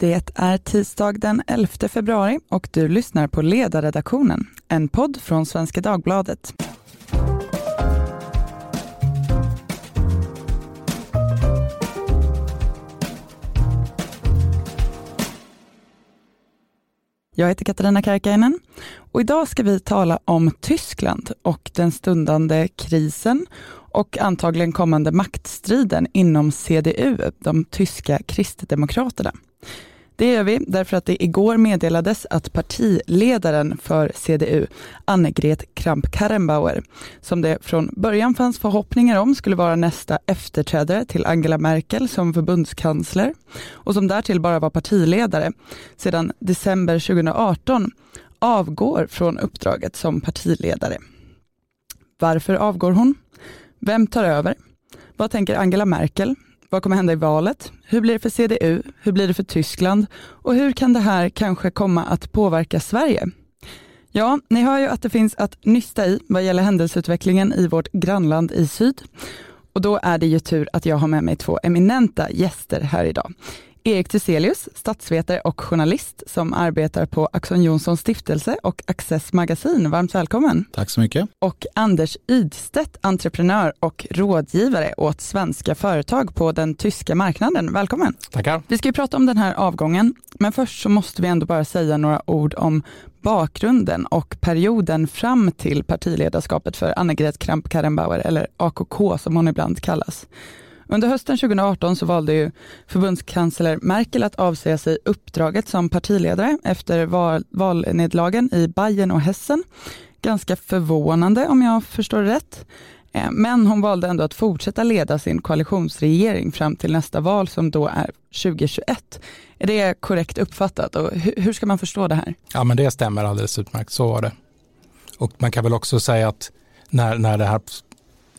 Det är tisdag den 11 februari och du lyssnar på Ledarredaktionen, en podd från Svenska Dagbladet. Jag heter Katarina Karkainen och idag ska vi tala om Tyskland och den stundande krisen och antagligen kommande maktstriden inom CDU, de tyska kristdemokraterna. Det gör vi därför att det igår meddelades att partiledaren för CDU, Annegret Kramp-Karrenbauer, som det från början fanns förhoppningar om skulle vara nästa efterträdare till Angela Merkel som förbundskansler och som därtill bara var partiledare sedan december 2018, avgår från uppdraget som partiledare. Varför avgår hon? Vem tar över? Vad tänker Angela Merkel? Vad kommer hända i valet? Hur blir det för CDU? Hur blir det för Tyskland? Och hur kan det här kanske komma att påverka Sverige? Ja, ni hör ju att det finns att nysta i vad gäller händelseutvecklingen i vårt grannland i syd. Och då är det ju tur att jag har med mig två eminenta gäster här idag. Erik Thyselius, statsvetare och journalist som arbetar på Axon Jonssons stiftelse och Access Magasin. Varmt välkommen. Tack så mycket. Och Anders Ydstedt, entreprenör och rådgivare åt svenska företag på den tyska marknaden. Välkommen. Tackar. Vi ska ju prata om den här avgången, men först så måste vi ändå bara säga några ord om bakgrunden och perioden fram till partiledarskapet för Annegret Kramp-Karrenbauer, eller AKK som hon ibland kallas. Under hösten 2018 så valde ju förbundskansler Merkel att avsäga sig uppdraget som partiledare efter val, valnedlagen i Bayern och Hessen. Ganska förvånande om jag förstår det rätt. Eh, men hon valde ändå att fortsätta leda sin koalitionsregering fram till nästa val som då är 2021. Är det korrekt uppfattat och hur ska man förstå det här? Ja men det stämmer alldeles utmärkt, så var det. Och man kan väl också säga att när, när det här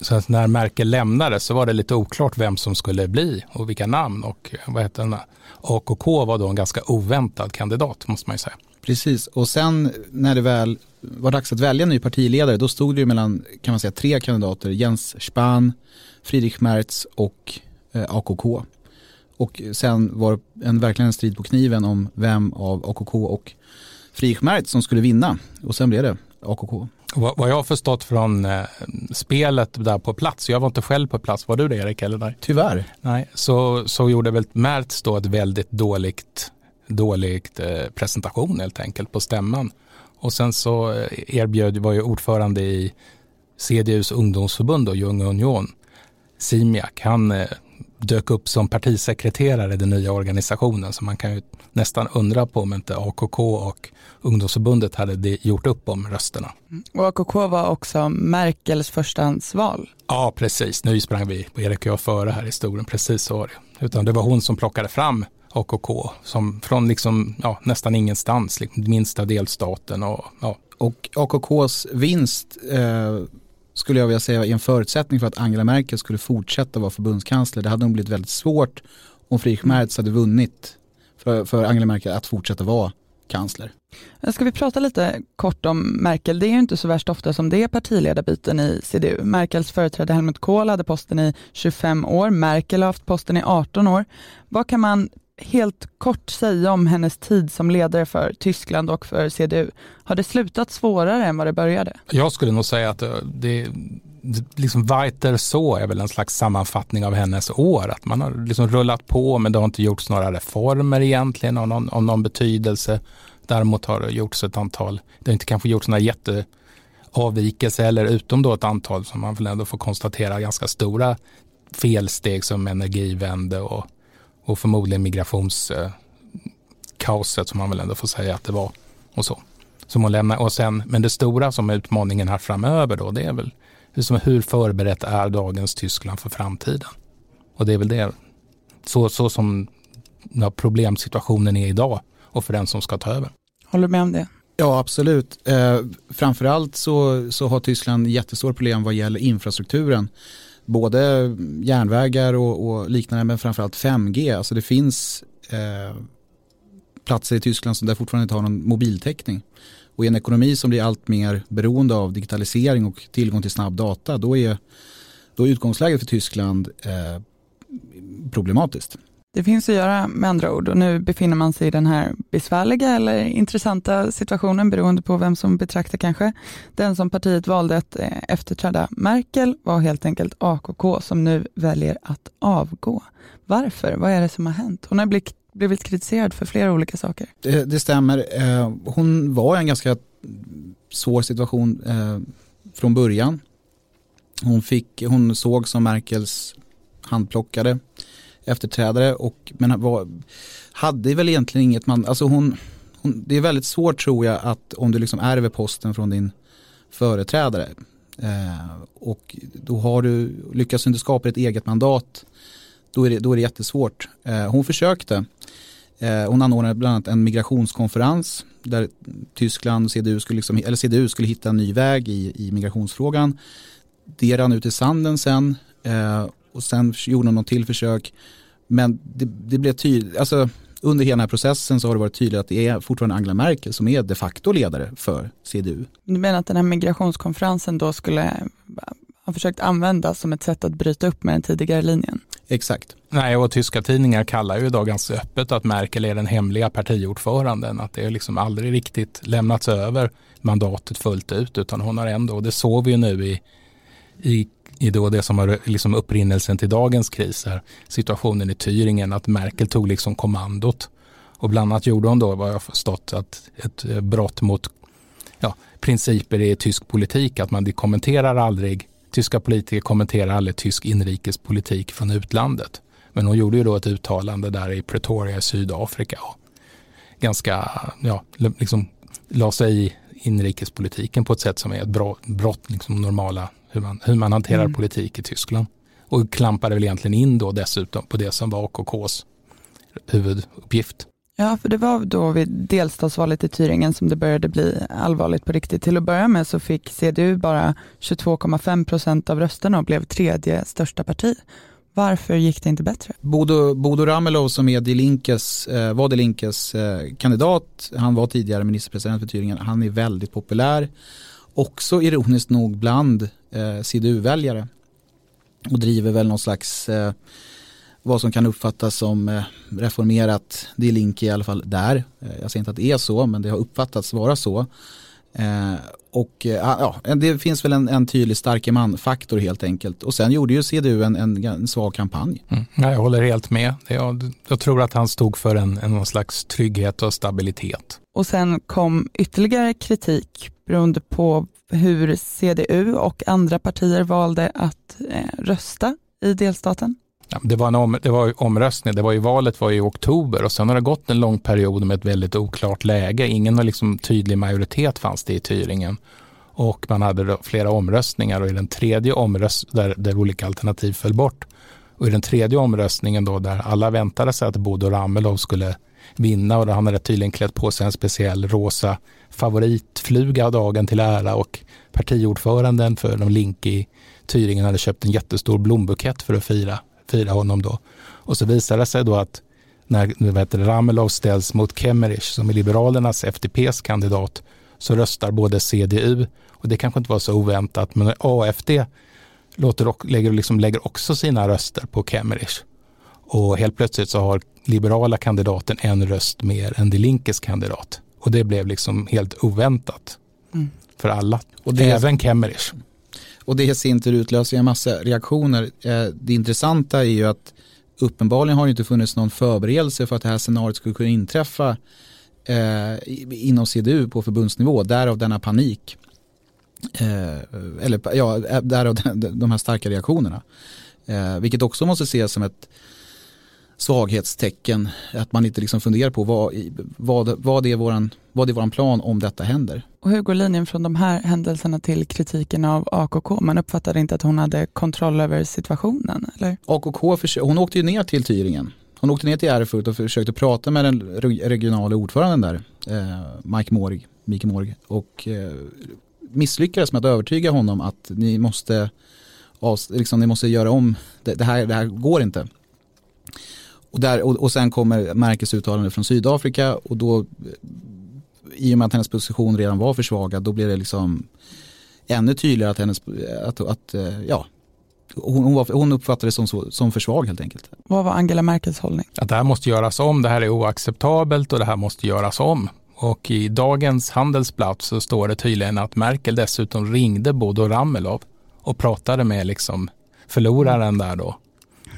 så att när Merkel lämnade så var det lite oklart vem som skulle bli och vilka namn och vad heter den AKK var då en ganska oväntad kandidat måste man ju säga. Precis och sen när det väl var dags att välja en ny partiledare då stod det ju mellan kan man säga tre kandidater Jens Spahn, Friedrich Merz och eh, AKK. Och sen var en verkligen en strid på kniven om vem av AKK och Friedrich Merz som skulle vinna och sen blev det AKK. Vad jag har förstått från eh, spelet där på plats, jag var inte själv på plats, var du det Erik? Eller nej? Tyvärr. Nej, så, så gjorde väl Mertz då ett väldigt dåligt, dåligt eh, presentation helt enkelt på stämman. Och sen så eh, erbjöd, var ju ordförande i CDUs ungdomsförbund och Ljung Union, Simiak, han dök upp som partisekreterare i den nya organisationen så man kan ju nästan undra på om inte AKK och ungdomsförbundet hade gjort upp om rösterna. Mm. Och AKK var också Merkels förstahandsval. Ja, precis. Nu sprang vi, Erik och jag, före här i historien. Precis så var det. Utan det var hon som plockade fram AKK som från liksom, ja, nästan ingenstans, liksom, minsta delstaten. Och, ja. och AKKs vinst eh, skulle jag vilja säga är en förutsättning för att Angela Merkel skulle fortsätta vara förbundskansler. Det hade nog blivit väldigt svårt om Friedrich Merz hade vunnit för, för Angela Merkel att fortsätta vara kansler. Ska vi prata lite kort om Merkel? Det är ju inte så värst ofta som det är partiledarbyten i CDU. Merkels företrädare Helmut Kohl hade posten i 25 år, Merkel har haft posten i 18 år. Vad kan man helt kort säga om hennes tid som ledare för Tyskland och för CDU? Har det slutat svårare än vad det började? Jag skulle nog säga att eh, det, liksom weiter så är väl en slags sammanfattning av hennes år. Att man har liksom rullat på men det har inte gjorts några reformer egentligen av någon, av någon betydelse. Däremot har det gjorts ett antal, det har inte kanske gjorts några jätteavvikelser eller utom då ett antal som man väl ändå får konstatera ganska stora felsteg som energivände och, och förmodligen migrationskaoset som man väl ändå får säga att det var och så. Som hon lämnar. Och sen, men det stora som är utmaningen här framöver då det är väl liksom hur förberett är dagens Tyskland för framtiden? Och det är väl det, så, så som ja, problemsituationen är idag och för den som ska ta över. Håller du med om det? Ja, absolut. Eh, framförallt så, så har Tyskland jättestora problem vad gäller infrastrukturen. Både järnvägar och, och liknande, men framförallt 5G. Alltså det finns eh, platser i Tyskland som där fortfarande inte har någon mobiltäckning. Och i en ekonomi som blir allt mer beroende av digitalisering och tillgång till snabb data, då är, då är utgångsläget för Tyskland eh, problematiskt. Det finns att göra med andra ord och nu befinner man sig i den här besvärliga eller intressanta situationen beroende på vem som betraktar kanske. Den som partiet valde att eh, efterträda Merkel var helt enkelt AKK som nu väljer att avgå. Varför? Vad är det som har hänt? Hon har blivit, blivit kritiserad för flera olika saker. Det, det stämmer. Eh, hon var i en ganska svår situation eh, från början. Hon, fick, hon såg som Merkels handplockade efterträdare och men var, hade väl egentligen inget man, alltså hon, hon, det är väldigt svårt tror jag att om du liksom ärver posten från din företrädare eh, och då har du, lyckas du inte skapa ett eget mandat då är det, då är det jättesvårt. Eh, hon försökte, eh, hon anordnade bland annat en migrationskonferens där Tyskland och CDU skulle, liksom, eller CDU skulle hitta en ny väg i, i migrationsfrågan. Det rann ut i sanden sen eh, och sen gjorde hon något till försök. Men det, det blev tydligt, alltså under hela den här processen så har det varit tydligt att det är fortfarande Angela Merkel som är de facto ledare för CDU. Du menar att den här migrationskonferensen då skulle ha försökt använda som ett sätt att bryta upp med den tidigare linjen? Exakt. Nej, och tyska tidningar kallar ju idag ganska öppet att Merkel är den hemliga partiordföranden. Att det är liksom aldrig riktigt lämnats över mandatet fullt ut utan hon har ändå, och det såg vi ju nu i, i i då det som var liksom upprinnelsen till dagens kris, här, situationen i Thüringen, att Merkel tog liksom kommandot. Och bland annat gjorde hon då, vad jag förstått, att ett eh, brott mot ja, principer i tysk politik, att man kommenterar aldrig, tyska politiker kommenterar aldrig tysk inrikespolitik från utlandet. Men hon gjorde ju då ett uttalande där i Pretoria i Sydafrika och ganska, ja, liksom la sig i inrikespolitiken på ett sätt som är ett brott, liksom normala hur man, hur man hanterar mm. politik i Tyskland. Och klampade väl egentligen in då dessutom på det som var AKKs huvuduppgift. Ja, för det var då vid delstatsvalet i Thüringen som det började bli allvarligt på riktigt. Till att börja med så fick CDU bara 22,5 procent av rösterna och blev tredje största parti. Varför gick det inte bättre? Bodo, Bodo Ramelow som är Linkes, eh, var De Linkes eh, kandidat, han var tidigare ministerpresident för Thüringen, han är väldigt populär. Också ironiskt nog bland eh, CDU-väljare och driver väl någon slags eh, vad som kan uppfattas som eh, reformerat. Det är Link i alla fall där. Eh, jag säger inte att det är så men det har uppfattats vara så. Eh, och eh, ja, det finns väl en, en tydlig starke man-faktor helt enkelt. Och sen gjorde ju CDU en, en, en svag kampanj. Mm. Ja, jag håller helt med. Jag, jag tror att han stod för en, en någon slags trygghet och stabilitet. Och sen kom ytterligare kritik beroende på hur CDU och andra partier valde att eh, rösta i delstaten? Ja, det, var en om, det var omröstning, det var ju valet var i oktober och sen har det gått en lång period med ett väldigt oklart läge. Ingen har liksom tydlig majoritet fanns det i Tyringen. Och man hade flera omröstningar och i den tredje omröstningen där, där olika alternativ föll bort. Och i den tredje omröstningen då där alla väntade sig att Bodo Ramelow skulle vinna och han hade tydligen klätt på sig en speciell rosa favoritfluga dagen till ära och partiordföranden för de Link i Tyringen hade köpt en jättestor blombukett för att fira, fira honom då. Och så visade det sig då att när vet, Ramelow ställs mot Kemmerich som är Liberalernas FDPs kandidat så röstar både CDU och det kanske inte var så oväntat men AFD låter, lägger, liksom, lägger också sina röster på Kemmerich. Och helt plötsligt så har liberala kandidaten en röst mer än de Linkes kandidat. Och det blev liksom helt oväntat mm. för alla, och det, även Kemmerich. Och det i sin tur utlöser en massa reaktioner. Eh, det intressanta är ju att uppenbarligen har det inte funnits någon förberedelse för att det här scenariot skulle kunna inträffa eh, inom CDU på förbundsnivå, därav denna panik. Eh, eller ja, därav de här starka reaktionerna. Eh, vilket också måste ses som ett svaghetstecken. Att man inte liksom funderar på vad, vad, vad, är våran, vad är våran plan om detta händer. Och hur går linjen från de här händelserna till kritiken av AKK? Man uppfattade inte att hon hade kontroll över situationen? Eller? AKK, hon åkte ju ner till Tyringen. Hon åkte ner till Erfurt och försökte prata med den regionala ordföranden där, eh, Mike Morg, Mike Morg och eh, misslyckades med att övertyga honom att ni måste, liksom, ni måste göra om, det, det, här, det här går inte. Och, där, och, och sen kommer Merkels uttalande från Sydafrika och då i och med att hennes position redan var försvagad då blir det liksom ännu tydligare att hennes, att, att, ja, hon, hon uppfattade det som, som för svag helt enkelt. Vad var Angela Merkels hållning? Att det här måste göras om, det här är oacceptabelt och det här måste göras om. Och i dagens handelsblatt så står det tydligen att Merkel dessutom ringde Bodo Ramelov och pratade med liksom förloraren där då.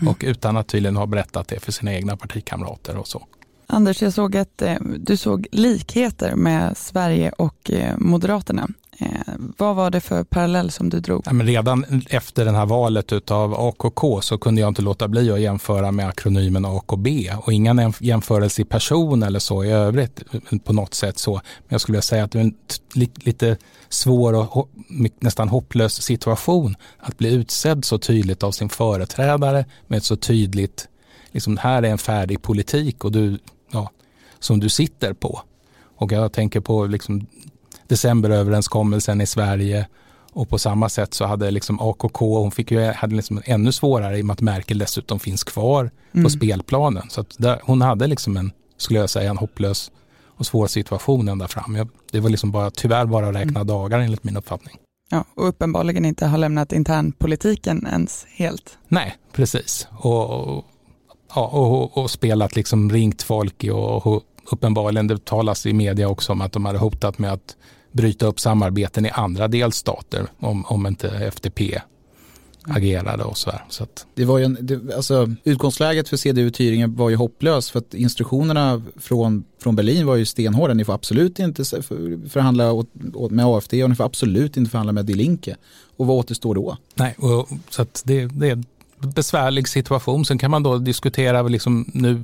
Mm. Och utan att tydligen ha berättat det för sina egna partikamrater och så. Anders, jag såg att eh, du såg likheter med Sverige och eh, Moderaterna. Eh, vad var det för parallell som du drog? Ja, men redan efter det här valet av AKK så kunde jag inte låta bli att jämföra med akronymen AKB och ingen jämförelse i person eller så i övrigt eh, på något sätt så. Men jag skulle säga att det är en lite svår och nästan hopplös situation att bli utsedd så tydligt av sin företrädare med ett så tydligt, liksom här är en färdig politik och du, ja, som du sitter på. Och jag tänker på liksom decemberöverenskommelsen i Sverige och på samma sätt så hade liksom AKK, hon fick ju, hade liksom ännu svårare i och med att Merkel dessutom finns kvar mm. på spelplanen. Så där, hon hade liksom en, skulle jag säga, en hopplös och svår situation ända fram. Jag, det var liksom bara, tyvärr bara att räkna mm. dagar enligt min uppfattning. Ja, och uppenbarligen inte har lämnat internpolitiken ens helt. Nej, precis. Och, och, och, och spelat liksom ringt folk och, och uppenbarligen, det talas i media också om att de hade hotat med att bryta upp samarbeten i andra delstater om, om inte FDP agerade och så här. Så att. det var ju en, det, alltså, utgångsläget för CDU Thüringen var ju hopplöst för att instruktionerna från, från Berlin var ju stenhårda. Ni får absolut inte förhandla åt, åt, med AFD och ni får absolut inte förhandla med Die Linke. Och vad återstår då? Nej, och, så att det, det är en besvärlig situation. Sen kan man då diskutera liksom nu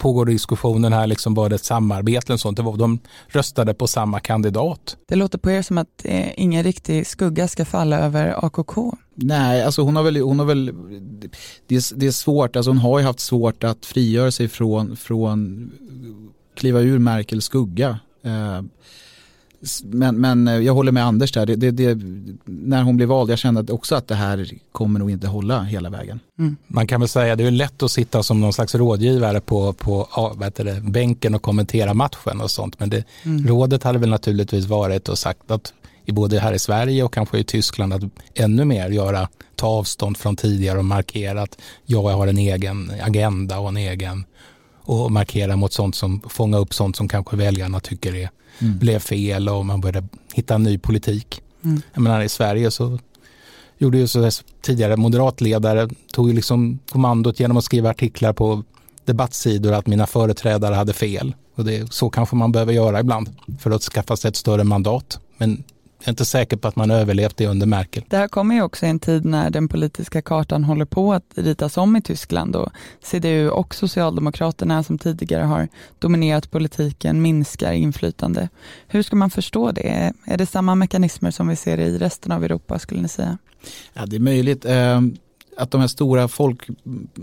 pågår diskussionen här, liksom var det ett samarbete eller sånt? Det var, de röstade på samma kandidat. Det låter på er som att eh, ingen riktig skugga ska falla över AKK. Nej, alltså hon har väl, hon har väl det, är, det är svårt, alltså hon har ju haft svårt att frigöra sig från, från kliva ur Merkels skugga. Eh, men, men eh, jag håller med Anders där. Det, det, det, när hon blev vald, jag kände också att det här kommer nog inte hålla hela vägen. Mm. Man kan väl säga att det är lätt att sitta som någon slags rådgivare på, på vad det, bänken och kommentera matchen och sånt. Men det, mm. rådet hade väl naturligtvis varit och sagt att i både här i Sverige och kanske i Tyskland att ännu mer göra, ta avstånd från tidigare och markera att jag har en egen agenda och en egen och markera mot sånt som fånga upp sånt som kanske väljarna tycker är mm. blev fel och man började hitta en ny politik. Mm. Jag menar i Sverige så gjorde ju så tidigare moderatledare tog ju liksom kommandot genom att skriva artiklar på debattsidor att mina företrädare hade fel. Och det, så kanske man behöver göra ibland för att skaffa sig ett större mandat. Men jag är inte säker på att man överlevt det under Merkel. Det här kommer ju också i en tid när den politiska kartan håller på att ritas om i Tyskland och CDU och Socialdemokraterna som tidigare har dominerat politiken minskar inflytande. Hur ska man förstå det? Är det samma mekanismer som vi ser i resten av Europa skulle ni säga? Ja, det är möjligt. Eh, att de här stora folk,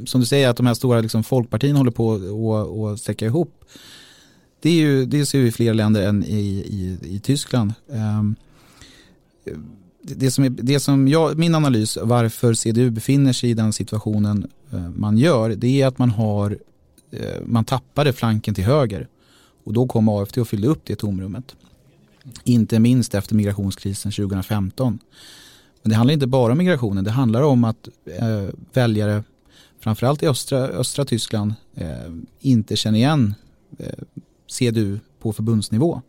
som du säger, att de här stora liksom folkpartierna håller på att sträcka ihop. Det, är ju, det ser vi i fler länder än i, i, i Tyskland. Um, det som, är, det som jag, min analys varför CDU befinner sig i den situationen eh, man gör det är att man har eh, man tappade flanken till höger och då kom AFT och fyllde upp det tomrummet. Inte minst efter migrationskrisen 2015. Men det handlar inte bara om migrationen, det handlar om att eh, väljare framförallt i östra, östra Tyskland eh, inte känner igen eh, CDU på förbundsnivå.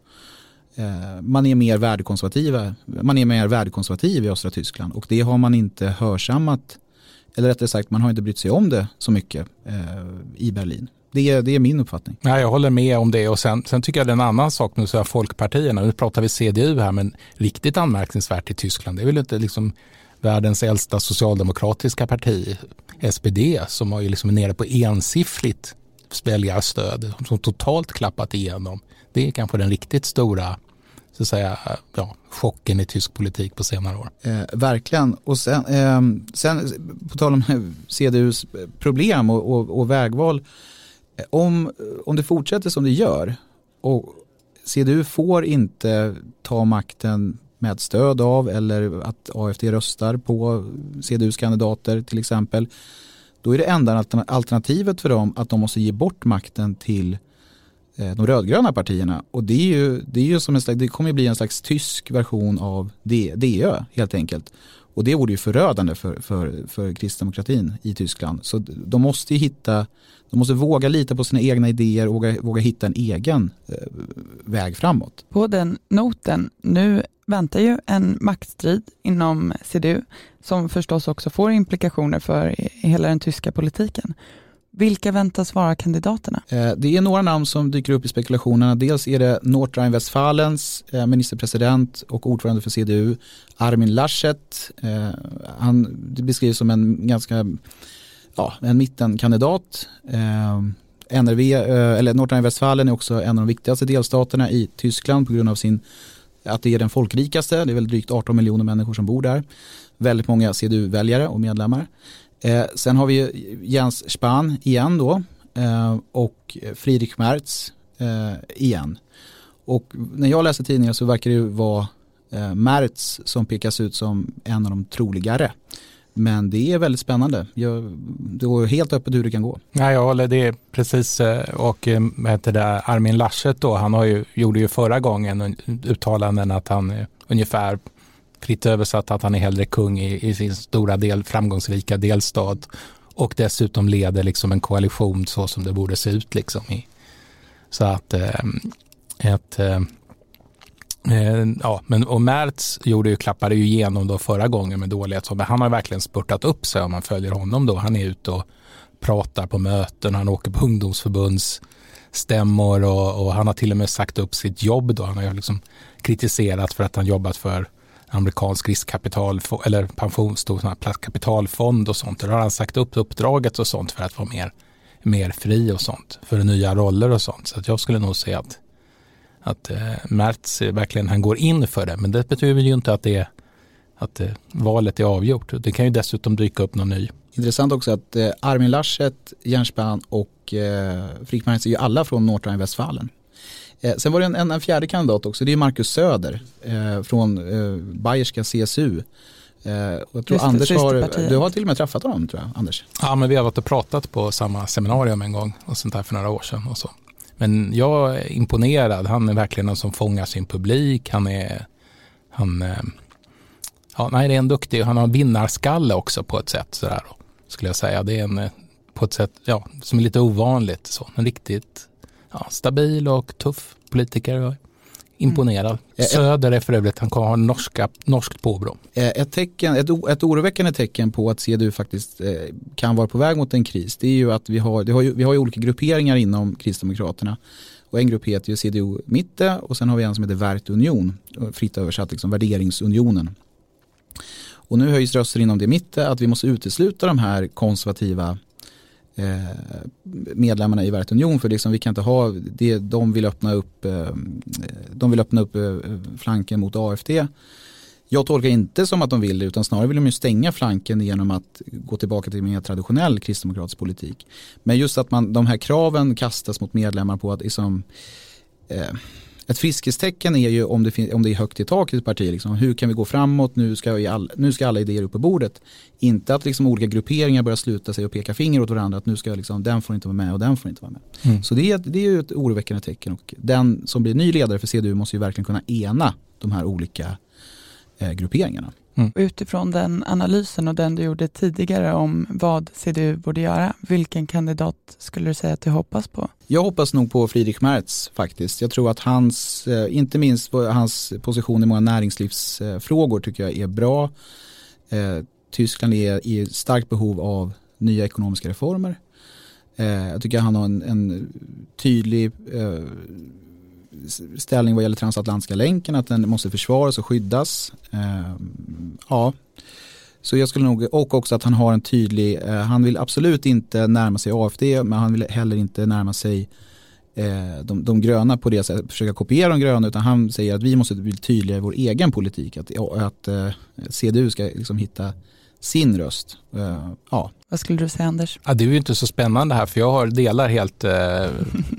Eh, man är mer värdekonservativa. Man är mer värdekonservativ i östra Tyskland och det har man inte hörsammat eller rättare sagt man har inte brytt sig om det så mycket eh, i Berlin. Det är, det är min uppfattning. Ja, jag håller med om det och sen, sen tycker jag det är en annan sak nu så är folkpartierna, nu pratar vi CDU här men riktigt anmärkningsvärt i Tyskland det är väl inte liksom världens äldsta socialdemokratiska parti SPD som har ju liksom nere på ensiffrigt väljarstöd som totalt klappat igenom. Det är kanske den riktigt stora så att säga, ja, chocken i tysk politik på senare år. Eh, verkligen. Och sen, eh, sen på tal om CDUs problem och, och, och vägval. Eh, om, om det fortsätter som det gör och CDU får inte ta makten med stöd av eller att AFD röstar på CDUs kandidater till exempel. Då är det enda alternativet för dem att de måste ge bort makten till Eh, de rödgröna partierna. Och det, är ju, det, är ju som en slags, det kommer bli en slags tysk version av DÖ helt enkelt. Och det vore ju förödande för, för, för kristdemokratin i Tyskland. Så de måste hitta, de måste våga lita på sina egna idéer och våga, våga hitta en egen eh, väg framåt. På den noten, nu väntar ju en maktstrid inom CDU som förstås också får implikationer för hela den tyska politiken. Vilka väntas vara kandidaterna? Eh, det är några namn som dyker upp i spekulationerna. Dels är det Nordrhein-Westfalens eh, ministerpresident och ordförande för CDU, Armin Laschet. Eh, han beskrivs som en ganska ja, en mittenkandidat. NRV, eller Nordrhein-Westfalen är också en av de viktigaste delstaterna i Tyskland på grund av sin, att det är den folkrikaste. Det är väl drygt 18 miljoner människor som bor där. Väldigt många CDU-väljare och medlemmar. Eh, sen har vi Jens Spahn igen då eh, och Friedrich Merz eh, igen. Och när jag läser tidningar så verkar det vara eh, Merz som pekas ut som en av de troligare. Men det är väldigt spännande. Jag, det går helt öppet hur det kan gå. Ja, jag håller det precis. Eh, och eh, heter det, Armin Laschet då, han har ju, gjorde ju förra gången uttalanden att han ungefär fritt översatt att han är hellre kung i, i sin stora del, framgångsrika delstat och dessutom leder liksom en koalition så som det borde se ut. Liksom i. Så att eh, ett, eh, eh, ja, men och Mertz gjorde ju, klappade ju igenom då förra gången med dålighet, men han har verkligen spurtat upp sig om man följer honom då. Han är ute och pratar på möten, han åker på ungdomsförbundsstämmor och, och han har till och med sagt upp sitt jobb då. Han har ju liksom kritiserat för att han jobbat för amerikansk riskkapital eller pensionskapitalfond och sånt. Där har han sagt upp uppdraget och sånt för att vara mer, mer fri och sånt. För nya roller och sånt. Så att jag skulle nog säga att, att eh, Mertz verkligen han går in för det. Men det betyder ju inte att, det, att eh, valet är avgjort. Det kan ju dessutom dyka upp någon ny. Intressant också att eh, Armin Laschet, Jens och eh, Friedrich är ju alla från Nordrhein-Westfalen. Eh, sen var det en, en, en, fjärde kandidat också, det är Marcus Söder eh, från eh, Bayerska CSU. Eh, jag tror Anders har, du har till och med träffat honom tror jag, Anders. Ja, men vi har varit och pratat på samma seminarium en gång och sånt där för några år sedan. Och så. Men jag är imponerad, han är verkligen någon som fångar sin publik, han är, han, eh, ja, nej, det är en duktig, han har vinnarskalle också på ett sätt sådär, skulle jag säga. Det är en, eh, på ett sätt, ja, som är lite ovanligt så, en riktigt ja, stabil och tuff politiker. Imponerad. Mm. Söder är för övrigt, han kommer ha norska, norskt påbrå. Ett, tecken, ett, ett oroväckande tecken på att CDU faktiskt eh, kan vara på väg mot en kris det är ju att vi har, har ju, vi har ju olika grupperingar inom Kristdemokraterna. Och en grupp heter ju CDU Mitte och sen har vi en som heter Värt Union, fritt översatt liksom värderingsunionen. Och nu höjs röster inom det Mitte att vi måste utesluta de här konservativa Eh, Eh, medlemmarna i Union för liksom, vi kan inte ha det, de vill öppna upp, eh, de vill öppna upp eh, flanken mot AFD. Jag tolkar inte som att de vill det utan snarare vill de ju stänga flanken genom att gå tillbaka till mer traditionell kristdemokratisk politik. Men just att man, de här kraven kastas mot medlemmar på att liksom, eh, ett friskhetstecken är ju om det, om det är högt i tak i ett parti. Liksom. Hur kan vi gå framåt? Nu ska, all, nu ska alla idéer upp på bordet. Inte att liksom olika grupperingar börjar sluta sig och peka finger åt varandra. Att nu ska liksom, den får inte vara med och den får inte vara med. Mm. Så det är, det är ju ett oroväckande tecken. Och den som blir ny ledare för CDU måste ju verkligen kunna ena de här olika grupperingarna. Mm. Utifrån den analysen och den du gjorde tidigare om vad CDU borde göra, vilken kandidat skulle du säga att du hoppas på? Jag hoppas nog på Friedrich Merz faktiskt. Jag tror att hans, eh, inte minst hans position i många näringslivsfrågor tycker jag är bra. Eh, Tyskland är i starkt behov av nya ekonomiska reformer. Eh, jag tycker han har en, en tydlig ställning vad gäller transatlantiska länken, att den måste försvaras och skyddas. Eh, ja, så jag skulle nog, och också att han har en tydlig, eh, han vill absolut inte närma sig AFD, men han vill heller inte närma sig eh, de, de gröna på det sättet, försöka kopiera de gröna, utan han säger att vi måste bli tydliga i vår egen politik, att, att eh, CDU ska liksom hitta sin röst. Uh, ja. Vad skulle du säga Anders? Ja, det är ju inte så spännande här för jag har, delar helt eh,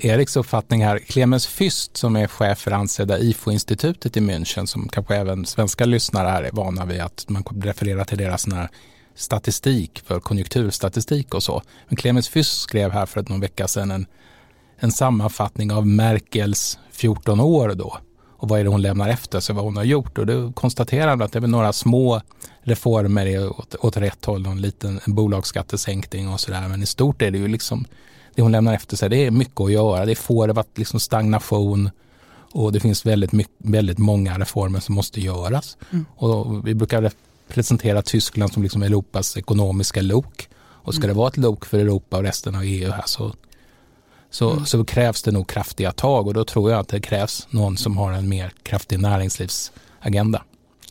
Eriks uppfattning här. Clemens Fyst som är chef för ansedda IFO-institutet i München som kanske även svenska lyssnare här är vana vid att man refererar till deras sån här statistik för konjunkturstatistik och så. Men Clemens Fyst skrev här för någon vecka sedan en, en sammanfattning av Merkels 14 år då och vad är det hon lämnar efter sig, vad hon har gjort. Och då konstaterar han att det är några små reformer åt, åt rätt håll, en liten bolagsskattesänkning och sådär. Men i stort är det ju liksom det hon lämnar efter sig, det är mycket att göra. Det får det varit liksom stagnation och det finns väldigt, mycket, väldigt många reformer som måste göras. Mm. Och vi brukar presentera Tyskland som liksom Europas ekonomiska lok. Och ska mm. det vara ett lok för Europa och resten av EU här så, så, mm. så krävs det nog kraftiga tag och då tror jag att det krävs någon som har en mer kraftig näringslivsagenda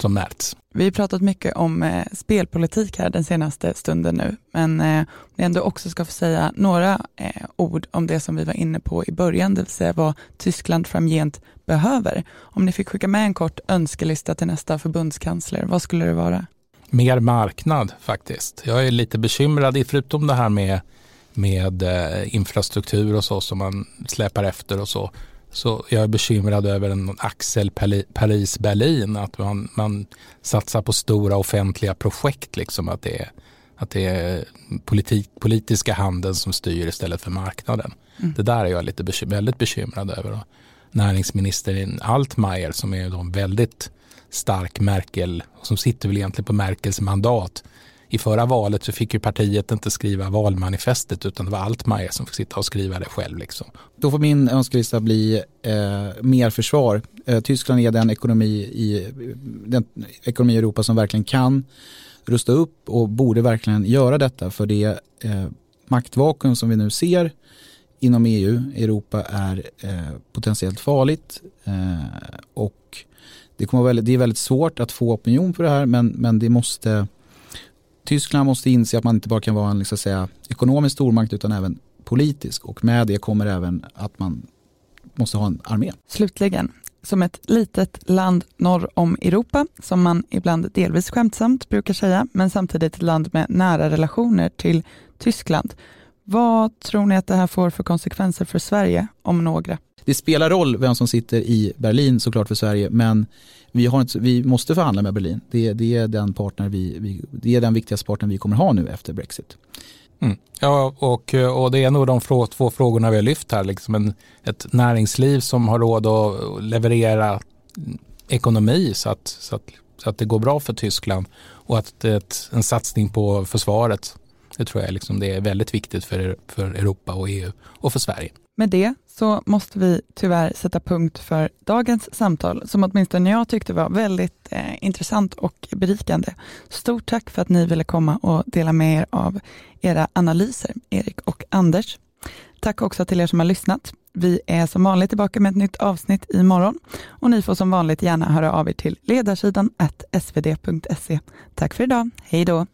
som märks. Vi har pratat mycket om eh, spelpolitik här den senaste stunden nu, men eh, vi ändå också ska få säga några eh, ord om det som vi var inne på i början, det vill säga vad Tyskland framgent behöver. Om ni fick skicka med en kort önskelista till nästa förbundskansler, vad skulle det vara? Mer marknad faktiskt. Jag är lite bekymrad, förutom det här med, med eh, infrastruktur och så som man släpar efter och så, så jag är bekymrad över en axel Paris-Berlin, att man, man satsar på stora offentliga projekt, liksom att det är, att det är politik, politiska handeln som styr istället för marknaden. Mm. Det där är jag lite bekym väldigt bekymrad över. Och näringsminister Altmaier som är då väldigt stark Merkel, som sitter väl egentligen på Merkels mandat, i förra valet så fick ju partiet inte skriva valmanifestet utan det var Altmaier som fick sitta och skriva det själv. Liksom. Då får min önskelista bli eh, mer försvar. Eh, Tyskland är den ekonomi, i, den ekonomi i Europa som verkligen kan rusta upp och borde verkligen göra detta för det eh, maktvakuum som vi nu ser inom EU, Europa är eh, potentiellt farligt eh, och det, kommer väldigt, det är väldigt svårt att få opinion på det här men, men det måste Tyskland måste inse att man inte bara kan vara en liksom säga, ekonomisk stormakt utan även politisk och med det kommer även att man måste ha en armé. Slutligen, som ett litet land norr om Europa, som man ibland delvis skämtsamt brukar säga, men samtidigt ett land med nära relationer till Tyskland. Vad tror ni att det här får för konsekvenser för Sverige, om några? Det spelar roll vem som sitter i Berlin såklart för Sverige, men vi, har inte, vi måste förhandla med Berlin. Det, det, är den partner vi, vi, det är den viktigaste partnern vi kommer ha nu efter Brexit. Mm. Ja, och, och det är nog de frå, två frågorna vi har lyft här. Liksom en, ett näringsliv som har råd att leverera ekonomi så att, så att, så att det går bra för Tyskland och att ett, en satsning på försvaret. Det tror jag liksom det är väldigt viktigt för, för Europa och EU och för Sverige. Med det så måste vi tyvärr sätta punkt för dagens samtal, som åtminstone jag tyckte var väldigt eh, intressant och berikande. Stort tack för att ni ville komma och dela med er av era analyser, Erik och Anders. Tack också till er som har lyssnat. Vi är som vanligt tillbaka med ett nytt avsnitt imorgon och ni får som vanligt gärna höra av er till ledarsidan svd.se. Tack för idag. Hej då!